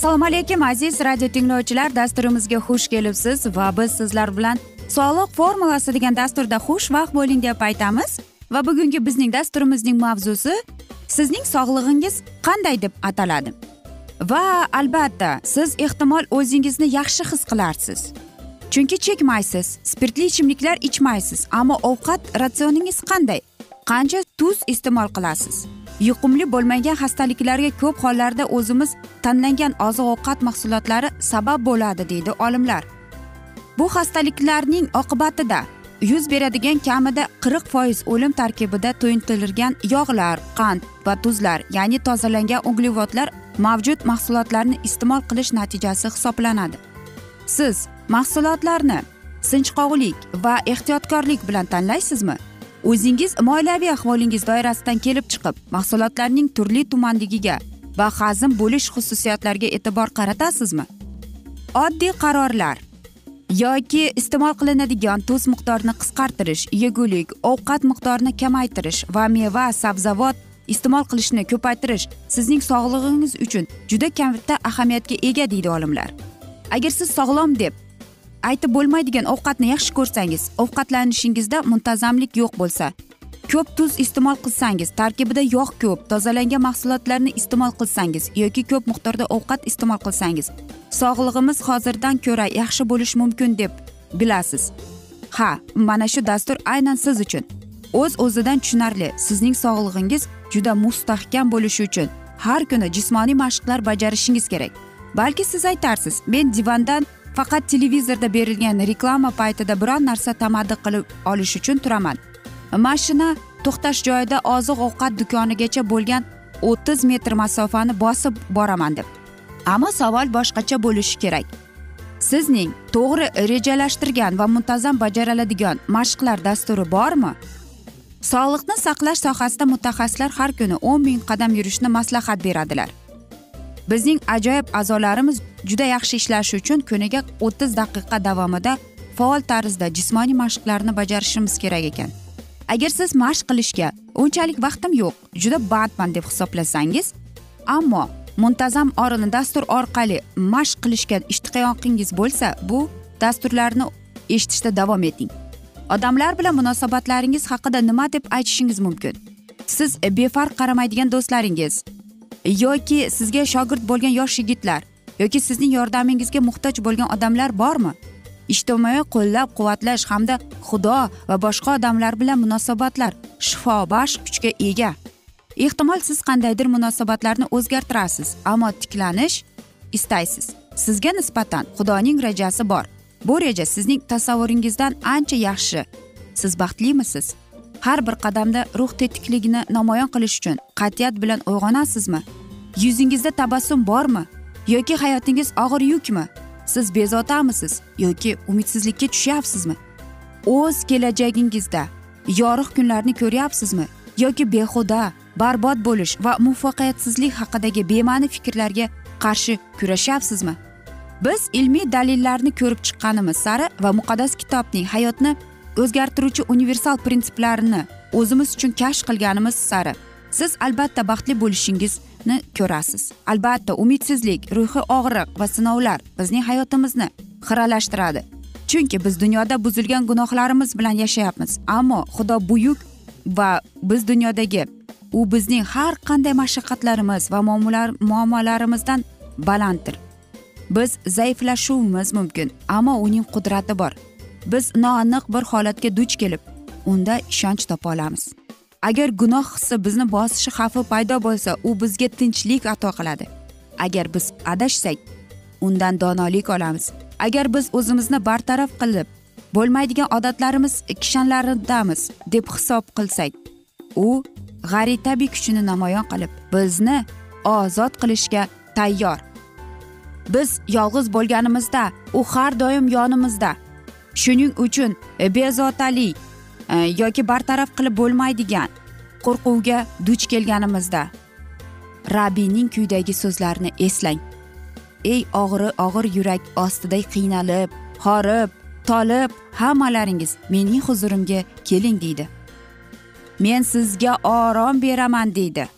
assalomu alaykum aziz radio tinglovchilar. Dasturimizga xush kelibsiz va biz sizlar bilan soliq formulasi degan dasturda xushvaqt bo'ling deb aytamiz. Va bugungi bizning dasturimizning mavzusi sizning sog'lig'ingiz qanday deb ataladi? Va albatta siz ehtimol o'zingizni yaxshi his qilarsiz. Chunki chekmaysiz spirtli ichimliklar ichmaysiz ammo ovqat ratsioningiz qanday? Qancha tuz iste'mol qilasiz? Yuqumli bo'lmagan xastaliklarga ko'p hollarda o'zimiz tanlangan oziq ovqat mahsulotlari sabab bo'ladi deydi olimlar. Bu xastaliklarning oqibatida yuz beradigan kamida qirq foiz o'lim tarkibida to'yintirilgan yog'lar qand va tuzlar ya'ni tozalangan uglevodlar mavjud mahsulotlarni iste'mol qilish natijasi hisoblanadi. Siz mahsulotlarni sinchqovlik va ehtiyotkorlik bilan tanlaysizmi? O'zingiz moliyaviy ahvolingiz doirasidan kelib chiqib mahsulotlarning turli tumanligiga va hazm bo'lish xususiyatlariga e'tibor qaratasizmi? Oddiy qarorlar yoki iste'mol qilinadigan tuz miqdorini qisqartirish yegulik ovqat miqdorini kamaytirish va meva sabzavot iste'mol qilishni ko'paytirish sizning sog'lig'ingiz uchun juda katta ahamiyatga ega deydi olimlar. Agar siz sog'lom deb aytib bo'lmaydigan ovqatni yaxshi ko'rsangiz ovqatlanishingizda muntazamlik yo'q bo'lsa ko'p tuz iste'mol qilsangiz tarkibida yog' ko'p tozalangan mahsulotlarni iste'mol qilsangiz yoki ko'p miqdorda ovqat iste'mol qilsangiz sog'lig'imiz hozirdan ko'ra yaxshi bo'lishi mumkin deb bilasiz. Ha mana shu dastur aynan siz uchun. O'z o'zidan tushunarli sizning sog'lig'ingiz juda mustahkam bo'lishi uchun har kuni jismoniy mashqlar bajarishingiz kerak. Balki siz aytarsiz men divandan faqat televizorda berilgan reklama paytida biron narsa tamaddi qilib olish uchun turaman. Mashina to'xtash joyida oziq ovqat do'konigacha bo'lgan o'ttiz metr masofani bosib boraman deb. Ammo savol boshqacha bo'lishi kerak. Sizning to'g'ri rejalashtirgan va muntazam bajariladigan mashqlar dasturi bormi? Sog'liqni saqlash sohasida mutaxassislar har kuni o'n ming qadam yurishni maslahat beradilar. Bizning ajoyib a'zolarimiz juda yaxshi ishlashi uchun kuniga o'ttiz daqiqa davomida faol tarzda jismoniy mashqlarni bajarishimiz kerak ekan. Agar siz mashq qilishga unchalik vaqtim yo'q juda bandman deb hisoblasangiz ammo muntazam orini dastur orqali mashq qilishga ishtiyoqingiz bo'lsa bu dasturlarni eshitishda davom eting. Odamlar bilan munosabatlaringiz haqida nima deb aytishingiz mumkin? Siz befarq qaramaydigan do'stlaringiz. Yoki sizga shogird bo'lgan yosh yigitlar yoki sizning yordamingizga muhtoj bo'lgan odamlar bormi? Ijtimoiy qo'llab quvvatlash hamda xudo va boshqa odamlar bilan munosabatlar shifobaxsh kuchga ega. Ehtimol siz qandaydir munosabatlarni o'zgartirasiz ammo tiklanish istaysiz. Sizga nisbatan xudoning rejasi bor. Bu reja sizning tasavvuringizdan ancha yaxshi. Siz baxtlimisiz? Har bir qadamda ruh tetikligini namoyon qilish uchun qat'iyat bilan uyg'onasizmi? Yuzingizda tabassum bormi? Yoki hayotingiz og'ir yukmi? Siz bezovtamisiz yoki umidsizlikka tushyapsizmi? O'z kelajagingizda yorug' kunlarni ko'ryapsizmi? Yoki behuda barbod bo'lish va muvaffaqiyatsizlik haqidagi bema'ni fikrlarga qarshi kurashyapsizmi? Biz ilmiy dalillarni ko'rib chiqqanimiz sari va muqaddas kitobning hayotni o'zgartiruvchi universal prinsiplarini o'zimiz uchun kashf qilganimiz sari siz albatta baxtli bo'lishingizni ko'rasiz. Albatta umidsizlik ruhiy og'riq va sinovlar bizning hayotimizni xiralashtiradi. Chunki biz dunyoda buzilgan gunohlarimiz bilan yashayapmiz. Ammo xudo buyuk va biz dunyodagi u bizning har qanday mashaqqatlarimiz va muammolarimizdan balanddir. Biz zaiflashuvimiz mumkin ammo uning qudrati bor. Biz noaniq bir holatga duch kelib unda ishonch topa olamiz. Agar gunoh hissi bizni bosishi xavfi paydo bo'lsa u bizga tinchlik ato qiladi. Agar biz adashsak undan donolik olamiz. Agar biz o'zimizni bartaraf qilib bo'lmaydigan odatlarimiz kishanlaridamiz deb hisob qilsak u g'aritabiy kuchini namoyon qilib bizni ozod qilishga tayyor. Biz yolg'iz bo'lganimizda u har doim yonimizda. Shuning uchun e, bezovtalik e, yoki bartaraf qilib bo'lmaydigan qo'rquvga duch kelganimizda rabbiyning kuydagi so'zlarini eslang. Ey og'ri og'ir yurak ostida qiynalib horib tolib hammalaringiz mening huzurimga keling deydi. Men sizga orom beraman deydi.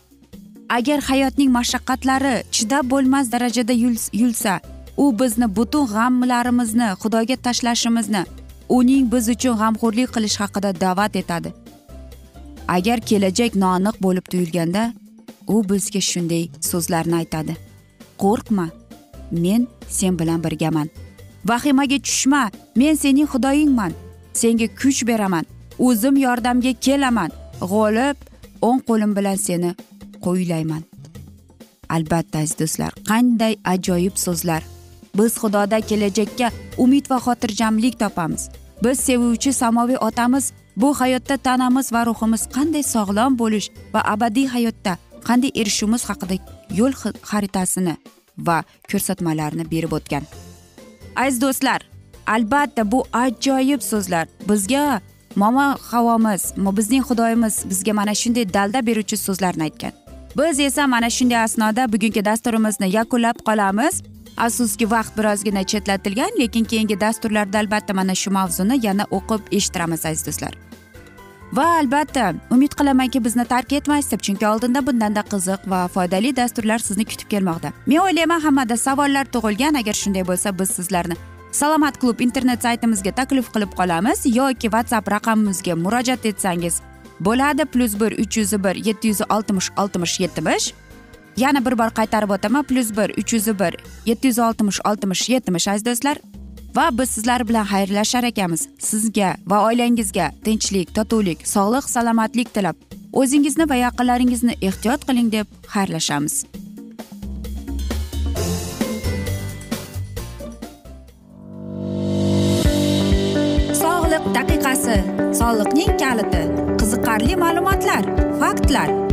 Agar hayotning mashaqqatlari chidab bo'lmas darajada yulsa u bizni butun g'amlarimizni xudoga tashlashimizni uning biz uchun g'amxo'rlik qilish haqida da'vat etadi. Agar kelajak noaniq bo'lib tuyulganda u bizga shunday so'zlarni aytadi. Qo'rqma men sen bilan birgaman. Vahimaga tushma men sening xudoyingman. Senga kuch beraman o'zim yordamga kelaman. G'olib o'ng qo'lim bilan seni qo'ylayman. Albatta aziz do'stlar qanday ajoyib so'zlar. Biz xudoda kelajakka umid va xotirjamlik topamiz. Biz sevuvchi samoviy otamiz. Bu hayotda tanamiz va ruhimiz qanday sog'lom bo'lish va abadiy hayotda qanday erishishimiz haqida yo'l xaritasini va ko'rsatmalarni berib o'tgan. Aziz do'stlar albatta bu ajoyib so'zlar. Bizga momo havomiz bizning xudoyimiz bizga mana shunday dalda beruvchi so'zlarni aytgan. Biz esa mana shunday asnoda bugungi dasturimizni yakunlab qolamiz. Afsuski vaqt birozgina chetlatilgan lekin keyingi dasturlarda albatta mana shu mavzuni yana o'qib eshittiramiz aziz do'stlar. Va albatta umid qilamanki bizni tark etmaysiz deb chunki oldinda bundanda qiziq va foydali dasturlar sizni kutib kelmoqda. Men o'ylayman hammada savollar tug'ilgan. Agar shunday bo'lsa biz sizlarni salomat klub internet saytimizga taklif qilib qolamiz yoki whatsapp raqamimizga murojaat etsangiz bo'ladi. Plyus bir uch yuz bir yetti yuz oltmish oltmish yetmish yana bir bor qaytarib o'taman plyus bir uch yuz bir yetti yuz oltmish oltmish yetmish aziz do'stlar. Va biz sizlar bilan xayrlashar ekanmiz sizga va oilangizga tinchlik totuvlik sog'lik salomatlik tilab. O'zingizni va yaqinlaringizni ehtiyot qiling deb xayrlashamiz. Sog'liq daqiqasi. Soliqning kaliti. Qiziqarli ma'lumotlar faktlar.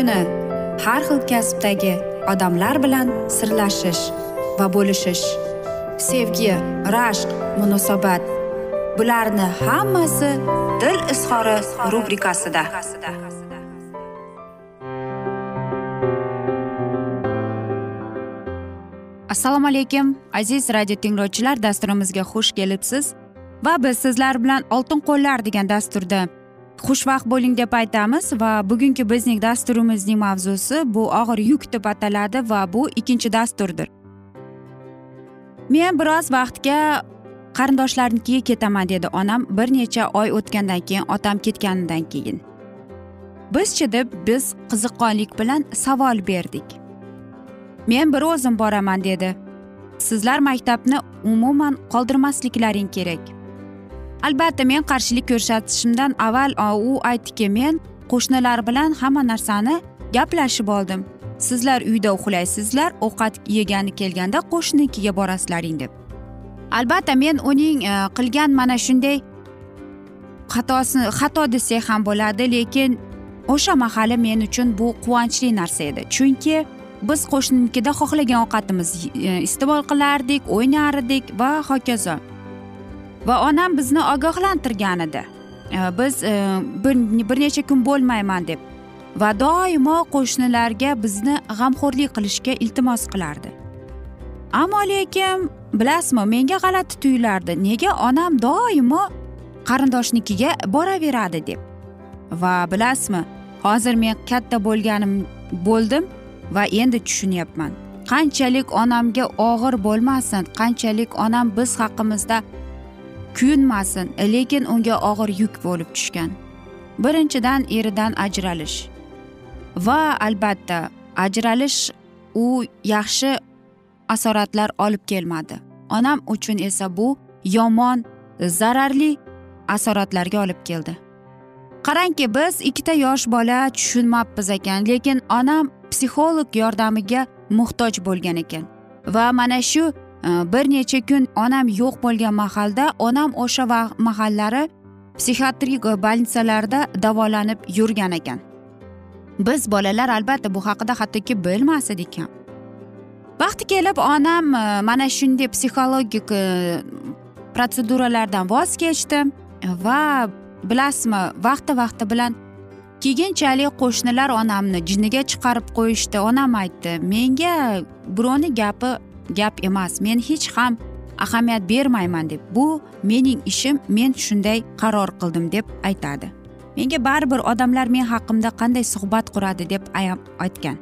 Kuni har xil kasbdagi odamlar bilan sirlashish va bo'lishish sevgi rashq munosabat bularni hammasi dil izhori rubrikasida. Assalomu alaykum aziz radio tinglovchilar dasturimizga xush kelibsiz va biz sizlar bilan oltin qo'llar degan dasturda xushvaqt bo'ling deb aytamiz va bugungi bizning dasturimizning mavzusi bu og'ir yuk deb ataladi va bu ikkinchi dasturdir. Men biroz vaqtga qarindoshlarnikiga ketaman dedi onam bir necha oy o'tgandan keyin otam ketganidan keyin. Bizchi deb biz qiziqqonlik bilan savol berdik. Men bir o'zim boraman dedi. Sizlar maktabni umuman qoldirmasliklaring kerak. Albatta men qarshilik ko'rsatishimdan avval u aytdiki men qo'shnilar bilan hamma narsani gaplashib oldim. Sizlar uyda uxlaysizlar ovqat yegani kelganda qo'shninikiga borasizlaring deb. Albatta men uning e, qilgan mana shunday xatosini xato desak ham bo'ladi lekin o'sha mahali men uchun bu quvonchli narsa edi. Chunki biz qo'shninikida xohlagan ovqatimizni e, iste'mol qilardik o'ynar edik va hokazo. Va onam bizni ogohlantirgan edi biz e, bir, bir necha kun bo'lmayman deb va doimo qo'shnilarga bizni g'amxo'rlik qilishga iltimos qilardi. Ammo lekin bilasizmi menga g'alati tuyulardi. Nega onam doimo qarindoshnikiga boraveradi deb. Va bilasizmi hozir men katta bo'lganim bo'ldim va endi tushunyapman. Qanchalik onamga og'ir bo'lmasin qanchalik onam biz haqimizda kuyinmasin lekin unga og'ir yuk bo'lib tushgan. Birinchidan eridan ajralish. Va albatta ajralish u yaxshi asoratlar olib kelmadi. Onam uchun esa bu yomon zararli asoratlarga olib keldi. Qarangki biz ikkita yosh bola tushunmabmiz ekan lekin onam psixolog yordamiga muhtoj bo'lgan ekan. Va mana shu Э, bir necha kun onam yo'q bo'lgan mahalda onam o'sha mahallari psixiatrik bolnitsalarda davolanib yurgan ekan. Biz bolalar albatta bu haqida hattoki bilmas edik ham vaqti kelib onam e, mana shunday psixologik e, protseduralardan voz kechdi va bilasizmi vaqti vaqti bilan keyinchalik qo'shnilar onamni jiniga chiqarib qo'yishdi. Onam aytdi menga birovni gapi gap emas. Men hech ham ahamiyat bermayman deb bu mening ishim men shunday qaror qildim deb aytadi. Menga baribir odamlar men haqimda qanday suhbat quradi deb aytgan.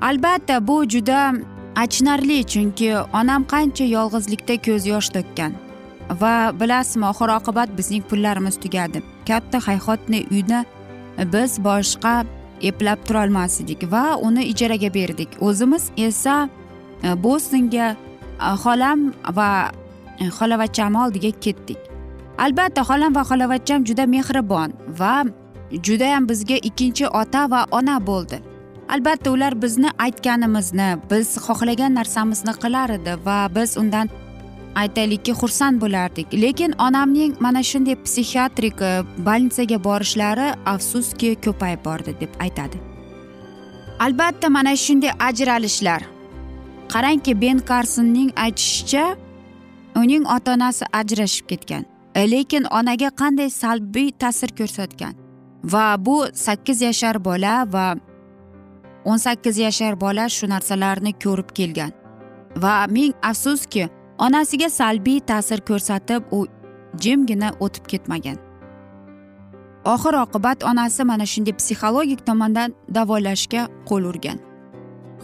Albatta bu juda achinarli chunki onam qancha yolg'izlikda ko'z yosh to'kkan. Va bilasizmi oxir oqibat bizning pullarimiz tugadi. Katta hayhotni uyni biz boshqa eplab turolmas edik va uni ijaraga berdik. O'zimiz esa e, bostonga xolam va e, xolavachcham oldiga ketdik albatta xolam va xolavachcham juda mehribon va judayam bizga ikkinchi ota va ona bo'ldi. Albatta ular bizni aytganimizni biz xohlagan narsamizni qilar edi va biz undan aytaylikki xursand bo'lardik. Lekin onamning mana shunday psixiatrik e, больницаga borishlari afsuski ko'payib bordi deb aytadi. Albatta mana shunday ajralishlar qarangki ben karsonning aytishicha uning ota onasi ajrashib ketgan. E, lekin onaga qanday salbiy ta'sir ko'rsatgan? Va bu sakkiz yashar bola va o'n sakkiz yashar bola shu narsalarni ko'rib kelgan. Va ming afsuski onasiga salbiy ta'sir ko'rsatib u jimgina o'tib ketmagan. Oxir oqibat onasi mana shunday psixologik tomondan davolashga qo'l urgan.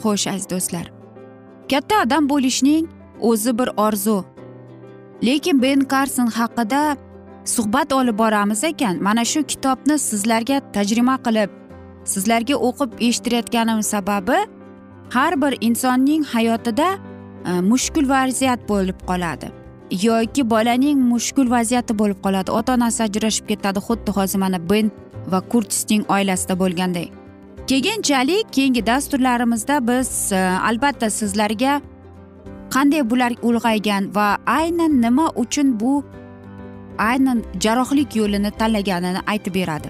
Xo'sh aziz do'stlar katta odam bo'lishning o'zi bir orzu. Lekin ben karson haqida suhbat olib boramiz ekan mana shu kitobni sizlarga tarjima qilib sizlarga o'qib eshittirayotganim sababi har bir insonning hayotida e, mushkul vaziyat bo'lib qoladi. Yoki bolaning mushkul vaziyati bo'lib qoladi. Ota onasi ajrashib ketadi xuddi hozir mana ben va kurtisning oilasida bo'lganday. Keyinchalik keyingi dasturlarimizda biz e, albatta sizlarga qanday bular ulg'aygan va aynan nima uchun bu aynan jarrohlik yo'lini tanlaganini aytib beradi.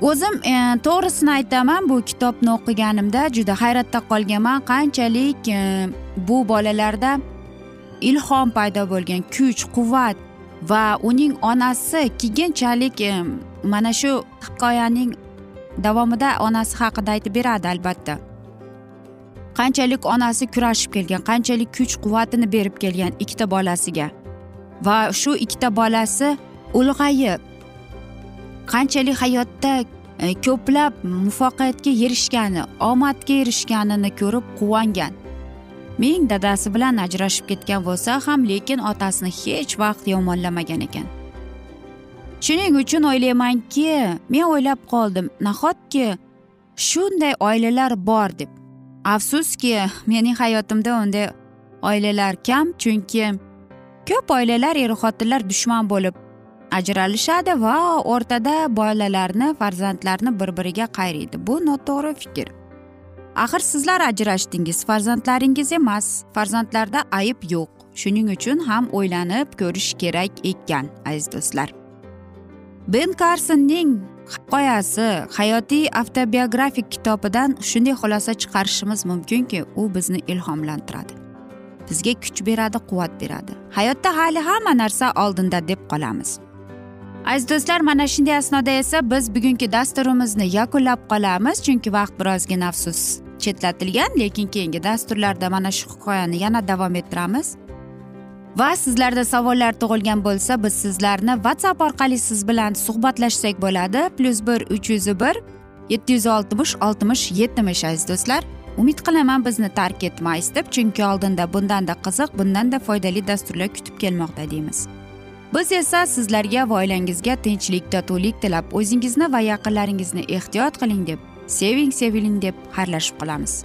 O'zim e, to'g'risini aytaman bu kitobni o'qiganimda juda hayratda qolganman. Qanchalik e, bu bolalarda ilhom paydo bo'lgan kuch quvvat va uning onasi keyinchalik e, mana shu hikoyaning davomida onasi haqida aytib beradi albatta. Qanchalik onasi kurashib kelgan qanchalik kuch quvvatini berib kelgan ikkita bolasiga. Va shu ikkita bolasi ulg'ayib qanchalik hayotda e, ko'plab muvaffaqiyatga erishgani omadga erishganini ko'rib quvongan. Ming dadasi bilan ajrashib ketgan bo'lsa ham lekin otasini hech vaqt yomonlamagan ekan. Shuning uchun o'ylaymanki men o'ylab qoldim. Nahotki shunday oilalar bor deb. Afsuski mening hayotimda unday oilalar kam chunki ko'p oilalar er xotinlar dushman bo'lib ajralishadi va o'rtada bolalarni farzandlarni bir biriga qayraydi bu noto'g'ri fikr. Axir sizlar ajrashdingiz farzandlaringiz emas. Farzandlarda ayb yo'q. Shuning uchun ham o'ylanib ko'rish kerak ekan aziz do'stlar. Ben karsonning hikoyasi hayotiy avtobiografik kitobidan shunday xulosa chiqarishimiz mumkinki u bizni ilhomlantiradi. Bizga kuch beradi quvvat beradi. Hayotda hali hamma narsa oldinda deb qolamiz. Aziz do'stlar mana shunday asnoda esa biz bugungi dasturimizni yakunlab qolamiz chunki vaqt birozgina afsus chetlatilgan lekin keyingi dasturlarda mana shu hikoyani yana davom ettiramiz. Va sizlarda savollar tug'ilgan bo'lsa biz sizlarni whatsapp orqali siz bilan suhbatlashsak bo'ladi. Plyus bir uch yuz bir yetti yuz oltmish oltmish yetmish aziz do'stlar. Umid qilaman bizni tark etmaysiz deb chunki oldinda bundanda qiziq bundanda foydali dasturlar kutib kelmoqda deymiz. Biz esa sizlarga va oilangizga tinchlik totuvlik tilab o'zingizni va yaqinlaringizni ehtiyot qiling deb seving seviling deb xayrlashib qolamiz.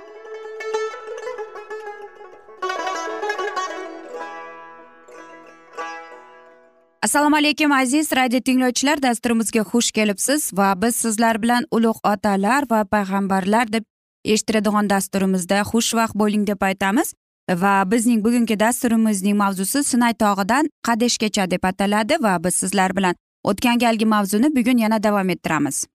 Assalomu alaykum aziz radio tinglovchilar. Dasturimizga xush kelibsiz va biz sizlar bilan ulug' otalar va payg'ambarlar deb eshittiradigan dasturimizda xushvaqt bo'ling deb aytamiz. Va bizning bugungi dasturimizning mavzusi sinay tog'idan qadeshgacha deb ataladi va biz sizlar bilan o'tgan galgi mavzuni bugun yana davom ettiramiz.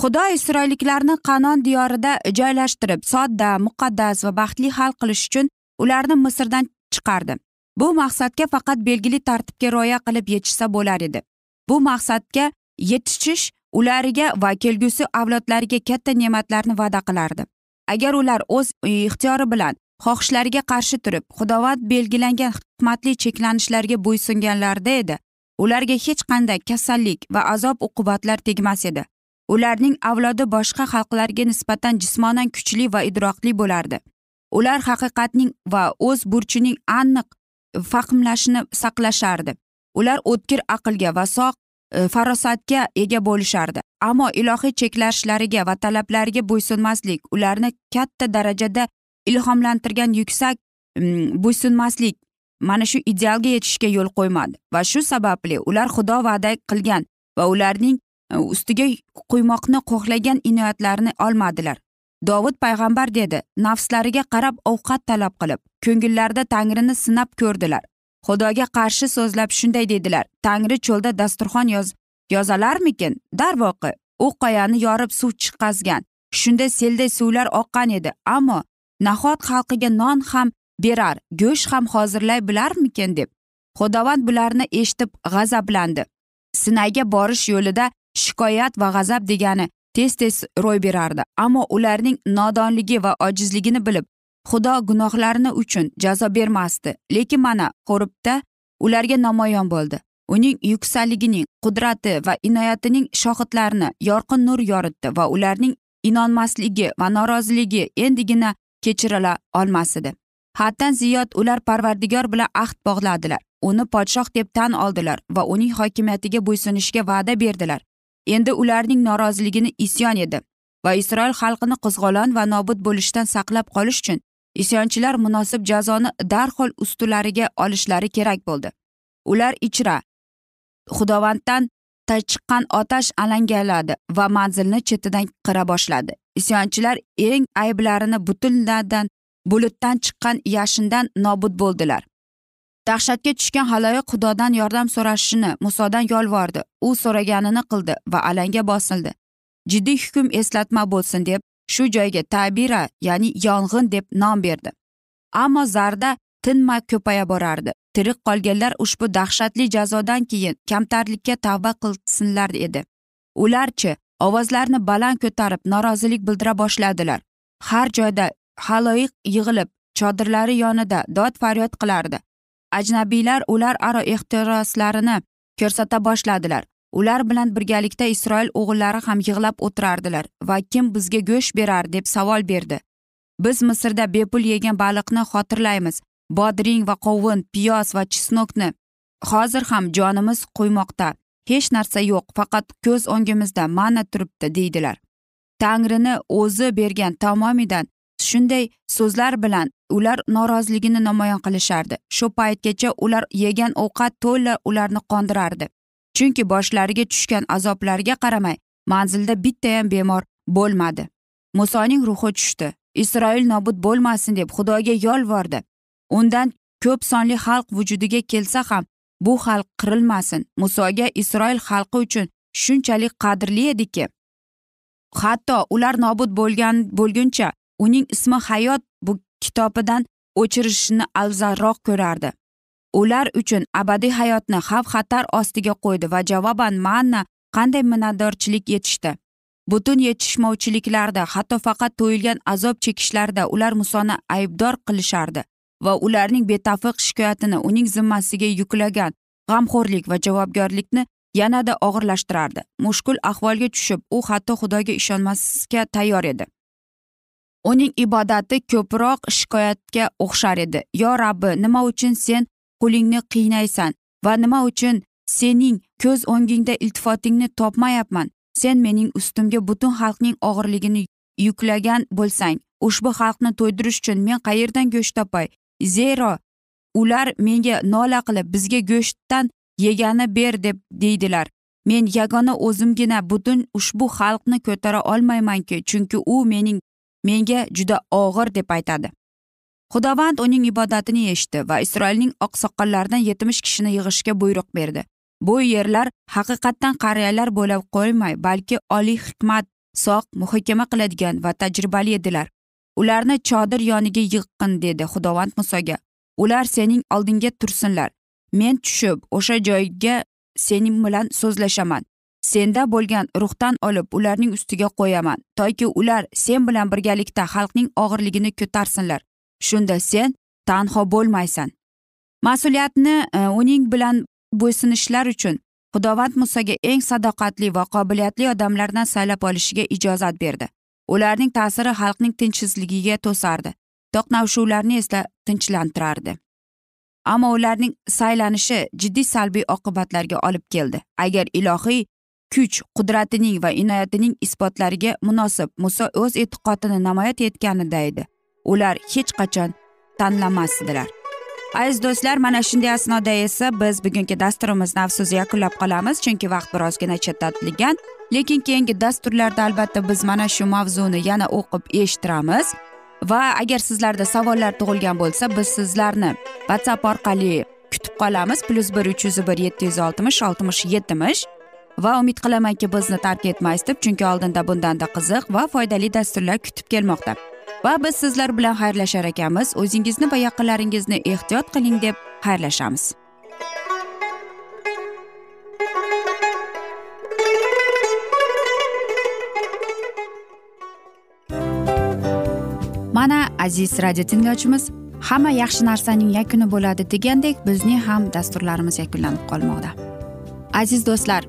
Xudo isroilliklarni qanon diyorida joylashtirib sodda muqaddas va baxtli xalq qilish uchun ularni misrdan chiqardi. Bu maqsadga faqat belgili tartibga rioya qilib yetishsa bo'lar edi. Bu maqsadga yetishish ulariga va kelgusi avlodlariga katta ne'matlarni va'da qilardi. Agar ular o'z ixtiyori bilan xohishlariga qarshi turib xudovat belgilangan hikmatli cheklanishlarga bo'ysunganlarida edi ularga hech qanday kasallik va azob uqubatlar tegmas edi. Ularning avlodi boshqa xalqlarga nisbatan jismonan kuchli va idroqli bo'lardi. Ular haqiqatning va o'z burchining aniq fahmlashni saqlashardi. Ular o'tkir aqlga va soq e, farosatga ega bo'lishardi. Ammo ilohiy cheklashlariga va talablariga bo'ysunmaslik ularni katta darajada ilhomlantirgan yuksak bo'ysunmaslik mana shu idealga yetishga yo'l qo'ymadi. Va shu sababli ular xudo va'da qilgan va ularning e, ustiga quymoqni xohlagan inoyatlarini olmadilar. Dovud payg'ambar dedi nafslariga qarab ovqat talab qilib ko'ngillarida tangrini sinab ko'rdilar. Xudoga qarshi so'zlab shunday dedilar tangri cho'lda dasturxon yoz yozalarmikin? Darvoqe u qoyani yorib suv chiqazgan shunda selday suvlar oqqan edi ammo nahot xalqiga non ham berar go'sht ham hozirlay bilarmikin deb. Xudovand bularni eshitib g'azablandi. Sinayga borish yo'lida shikoyat va g'azab degani tez tez ro'y berardi. Ammo ularning nodonligi va ojizligini bilib xudo gunohlarini uchun jazo bermasdi. Lekin mana qo'ribda ularga namoyon bo'ldi. Uning yuksakligining qudrati va inoyatining shohidlarini yorqin nur yoritdi va ularning inonmasligi va noroziligi endigina kechirila olmas edi haddan ziyod ular parvardigor bilan ahd bog'ladilar. Uni podshoh deb tan oldilar va uning hokimiyatiga bo'ysunishga va'da berdilar. Endi ularning noroziligini isyon edi va isroil xalqini qo'zg'olon va nobud bo'lishdan saqlab qolish uchun isyonchilar munosib jazoni darhol ustilariga olishlari kerak bo'ldi. Ular ichra xudovanddan chiqqan otash alangaladi va manzilni chetidan qira boshladi. Isyonchilar eng ayblarini butunladan bulutdan chiqqan yashindan nobud bo'ldilar. Dahshatga tushgan haloyiq xudodan yordam so'rashini musodan yolvordi. U so'raganini qildi va alanga bosildi. Jiddiy hukm eslatma bo'lsin deb shu joyga tabira ya'ni yong'in deb nom berdi. Ammo zarda tinmay ko'paya borardi. Tirik qolganlar ushbu dahshatli jazodan keyin kamtarlikka tavba qilsinlar edi. Ularchi ovozlarini baland ko'tarib norozilik bildira boshladilar. Har joyda haloyiq yig'ilib chodirlari yonida dod faryod qilardi. Ajnabiylar ular aro ehtiroslarini ko'rsata boshladilar. Ular bilan birgalikda isroil o'g'illari ham yig'lab o'tirardilar va kim bizga go'sht berar deb savol berdi. Biz misrda bepul yegan baliqni xotirlaymiz. Bodring va qovun piyoz va chesnokni hozir ham jonimiz qo'ymoqda hech narsa yo'q faqat ko'z o'ngimizda mana turibdi deydilar. Tangrini o'zi bergan tamomidan shunday so'zlar bilan ular noroziligini namoyon qilishardi. Shu paytgacha ular yegan ovqat to'la ularni qondirardi. Chunki boshlariga tushgan azoblarga qaramay manzilda bittayam bemor bo'lmadi. Musoning ruhi tushdi. Isroil nobud bo'lmasin deb xudoga yolvordi. Undan ko'p sonli xalq vujudiga kelsa ham bu xalq qirilmasin. Musoga isroil xalqi uchun shunchalik qadrli ediki. Hatto ular nobud bo'lgan bo'lguncha uning ismi hayot kitobidan o'chirishni afzalroq ko'rardi. Ular uchun abadiy hayotni xavf xatar ostiga qo'ydi va javoban manna qanday minnatdorchilik yetishdi. Butun yetishmovchiliklarda hatto faqat to'yilgan azob chekishlarda ular musoni aybdor qilishardi va ularning betafiq shikoyatini uning zimmasiga yuklagan g'amxo'rlik va javobgarlikni yanada og'irlashtirardi. Mushkul ahvolga tushib u hatto xudoga ishonmaslikka tayyor edi. Uning ibodati ko'proq shikoyatga o'xshar edi. Yo rabbi nima uchun sen qo'lingni qiynaysan va nima uchun sening ko'z o'ngingda iltifotingni topmayapman? Sen mening ustimga butun xalqning og'irligini yuklagan bo'lsang ushbu xalqni to'ydirish uchun men qayerdan go'sht topay? Zero. Ular menga nola qilib bizga go'shtdan yegani ber deb deydilar. Men yagona o'zimgina butun ushbu xalqni ko'tara olmaymanki chunki u mening menga juda og'ir deb aytadi. Xudovand uning ibodatini eshitdi va isroilning oqsoqollaridan yetmish kishini yig'ishga buyruq berdi. Bu yerlar haqiqatdan qariyalar bo'la qo'ymay balki oliy hikmat soq muhokama qiladigan va tajribali edilar. Ularni chodir yoniga yiqqin dedi xudovand musoga. Ular sening oldingga tursinlar. Men tushib o'sha joyga sening bilan so'zlashaman. Senda bo'lgan ruhdan olib ularning ustiga qo'yaman. Toki ular sen bilan birgalikda xalqning og'irligini ko'tarsinlar. Shunda sen tanho bo'lmaysan. Mas'uliyatni e, uning bilan bo'ysunishlar uchun xudovand musoga eng sadoqatli va qobiliyatli odamlardan saylab olishiga ijozat berdi. Ularning ta'siri xalqning tinchsizligiga to'sardi. To'qnashuvlarni esa tinchlantirardi. Ammo ularning saylanishi jiddiy salbiy oqibatlarga olib keldi. Agar ilohiy kuch qudratining va inoyatining isbotlariga munosib muso o'z e'tiqodini namoyon etganida edi. Ular hech qachon tanlamasdilar. Aziz do'stlar mana shunday asnoda esa biz bugungi dasturimizni afsus yakunlab qolamiz chunki vaqt birozgina chetlatilgan. Lekin keyingi dasturlarda albatta biz mana shu mavzuni yana o'qib eshittiramiz. Va agar sizlarda savollar tug'ilgan bo'lsa biz sizlarni whatsapp orqali kutib qolamiz. Plyus bir uch yuz bir yetti yuz oltmish oltmish yetmish. Va umid qilamanki bizni tark etmaysiz deb chunki oldinda bundanda qiziq va foydali dasturlar kutib kelmoqda. Va biz sizlar bilan xayrlashar ekanmiz. O'zingizni va yaqinlaringizni ehtiyot qiling deb xayrlashamiz. Mana aziz radio tinglovchimiz hamma yaxshi narsaning yakuni bo'ladi degandek bizning ham dasturlarimiz yakunlanib qolmoqda. Aziz do'stlar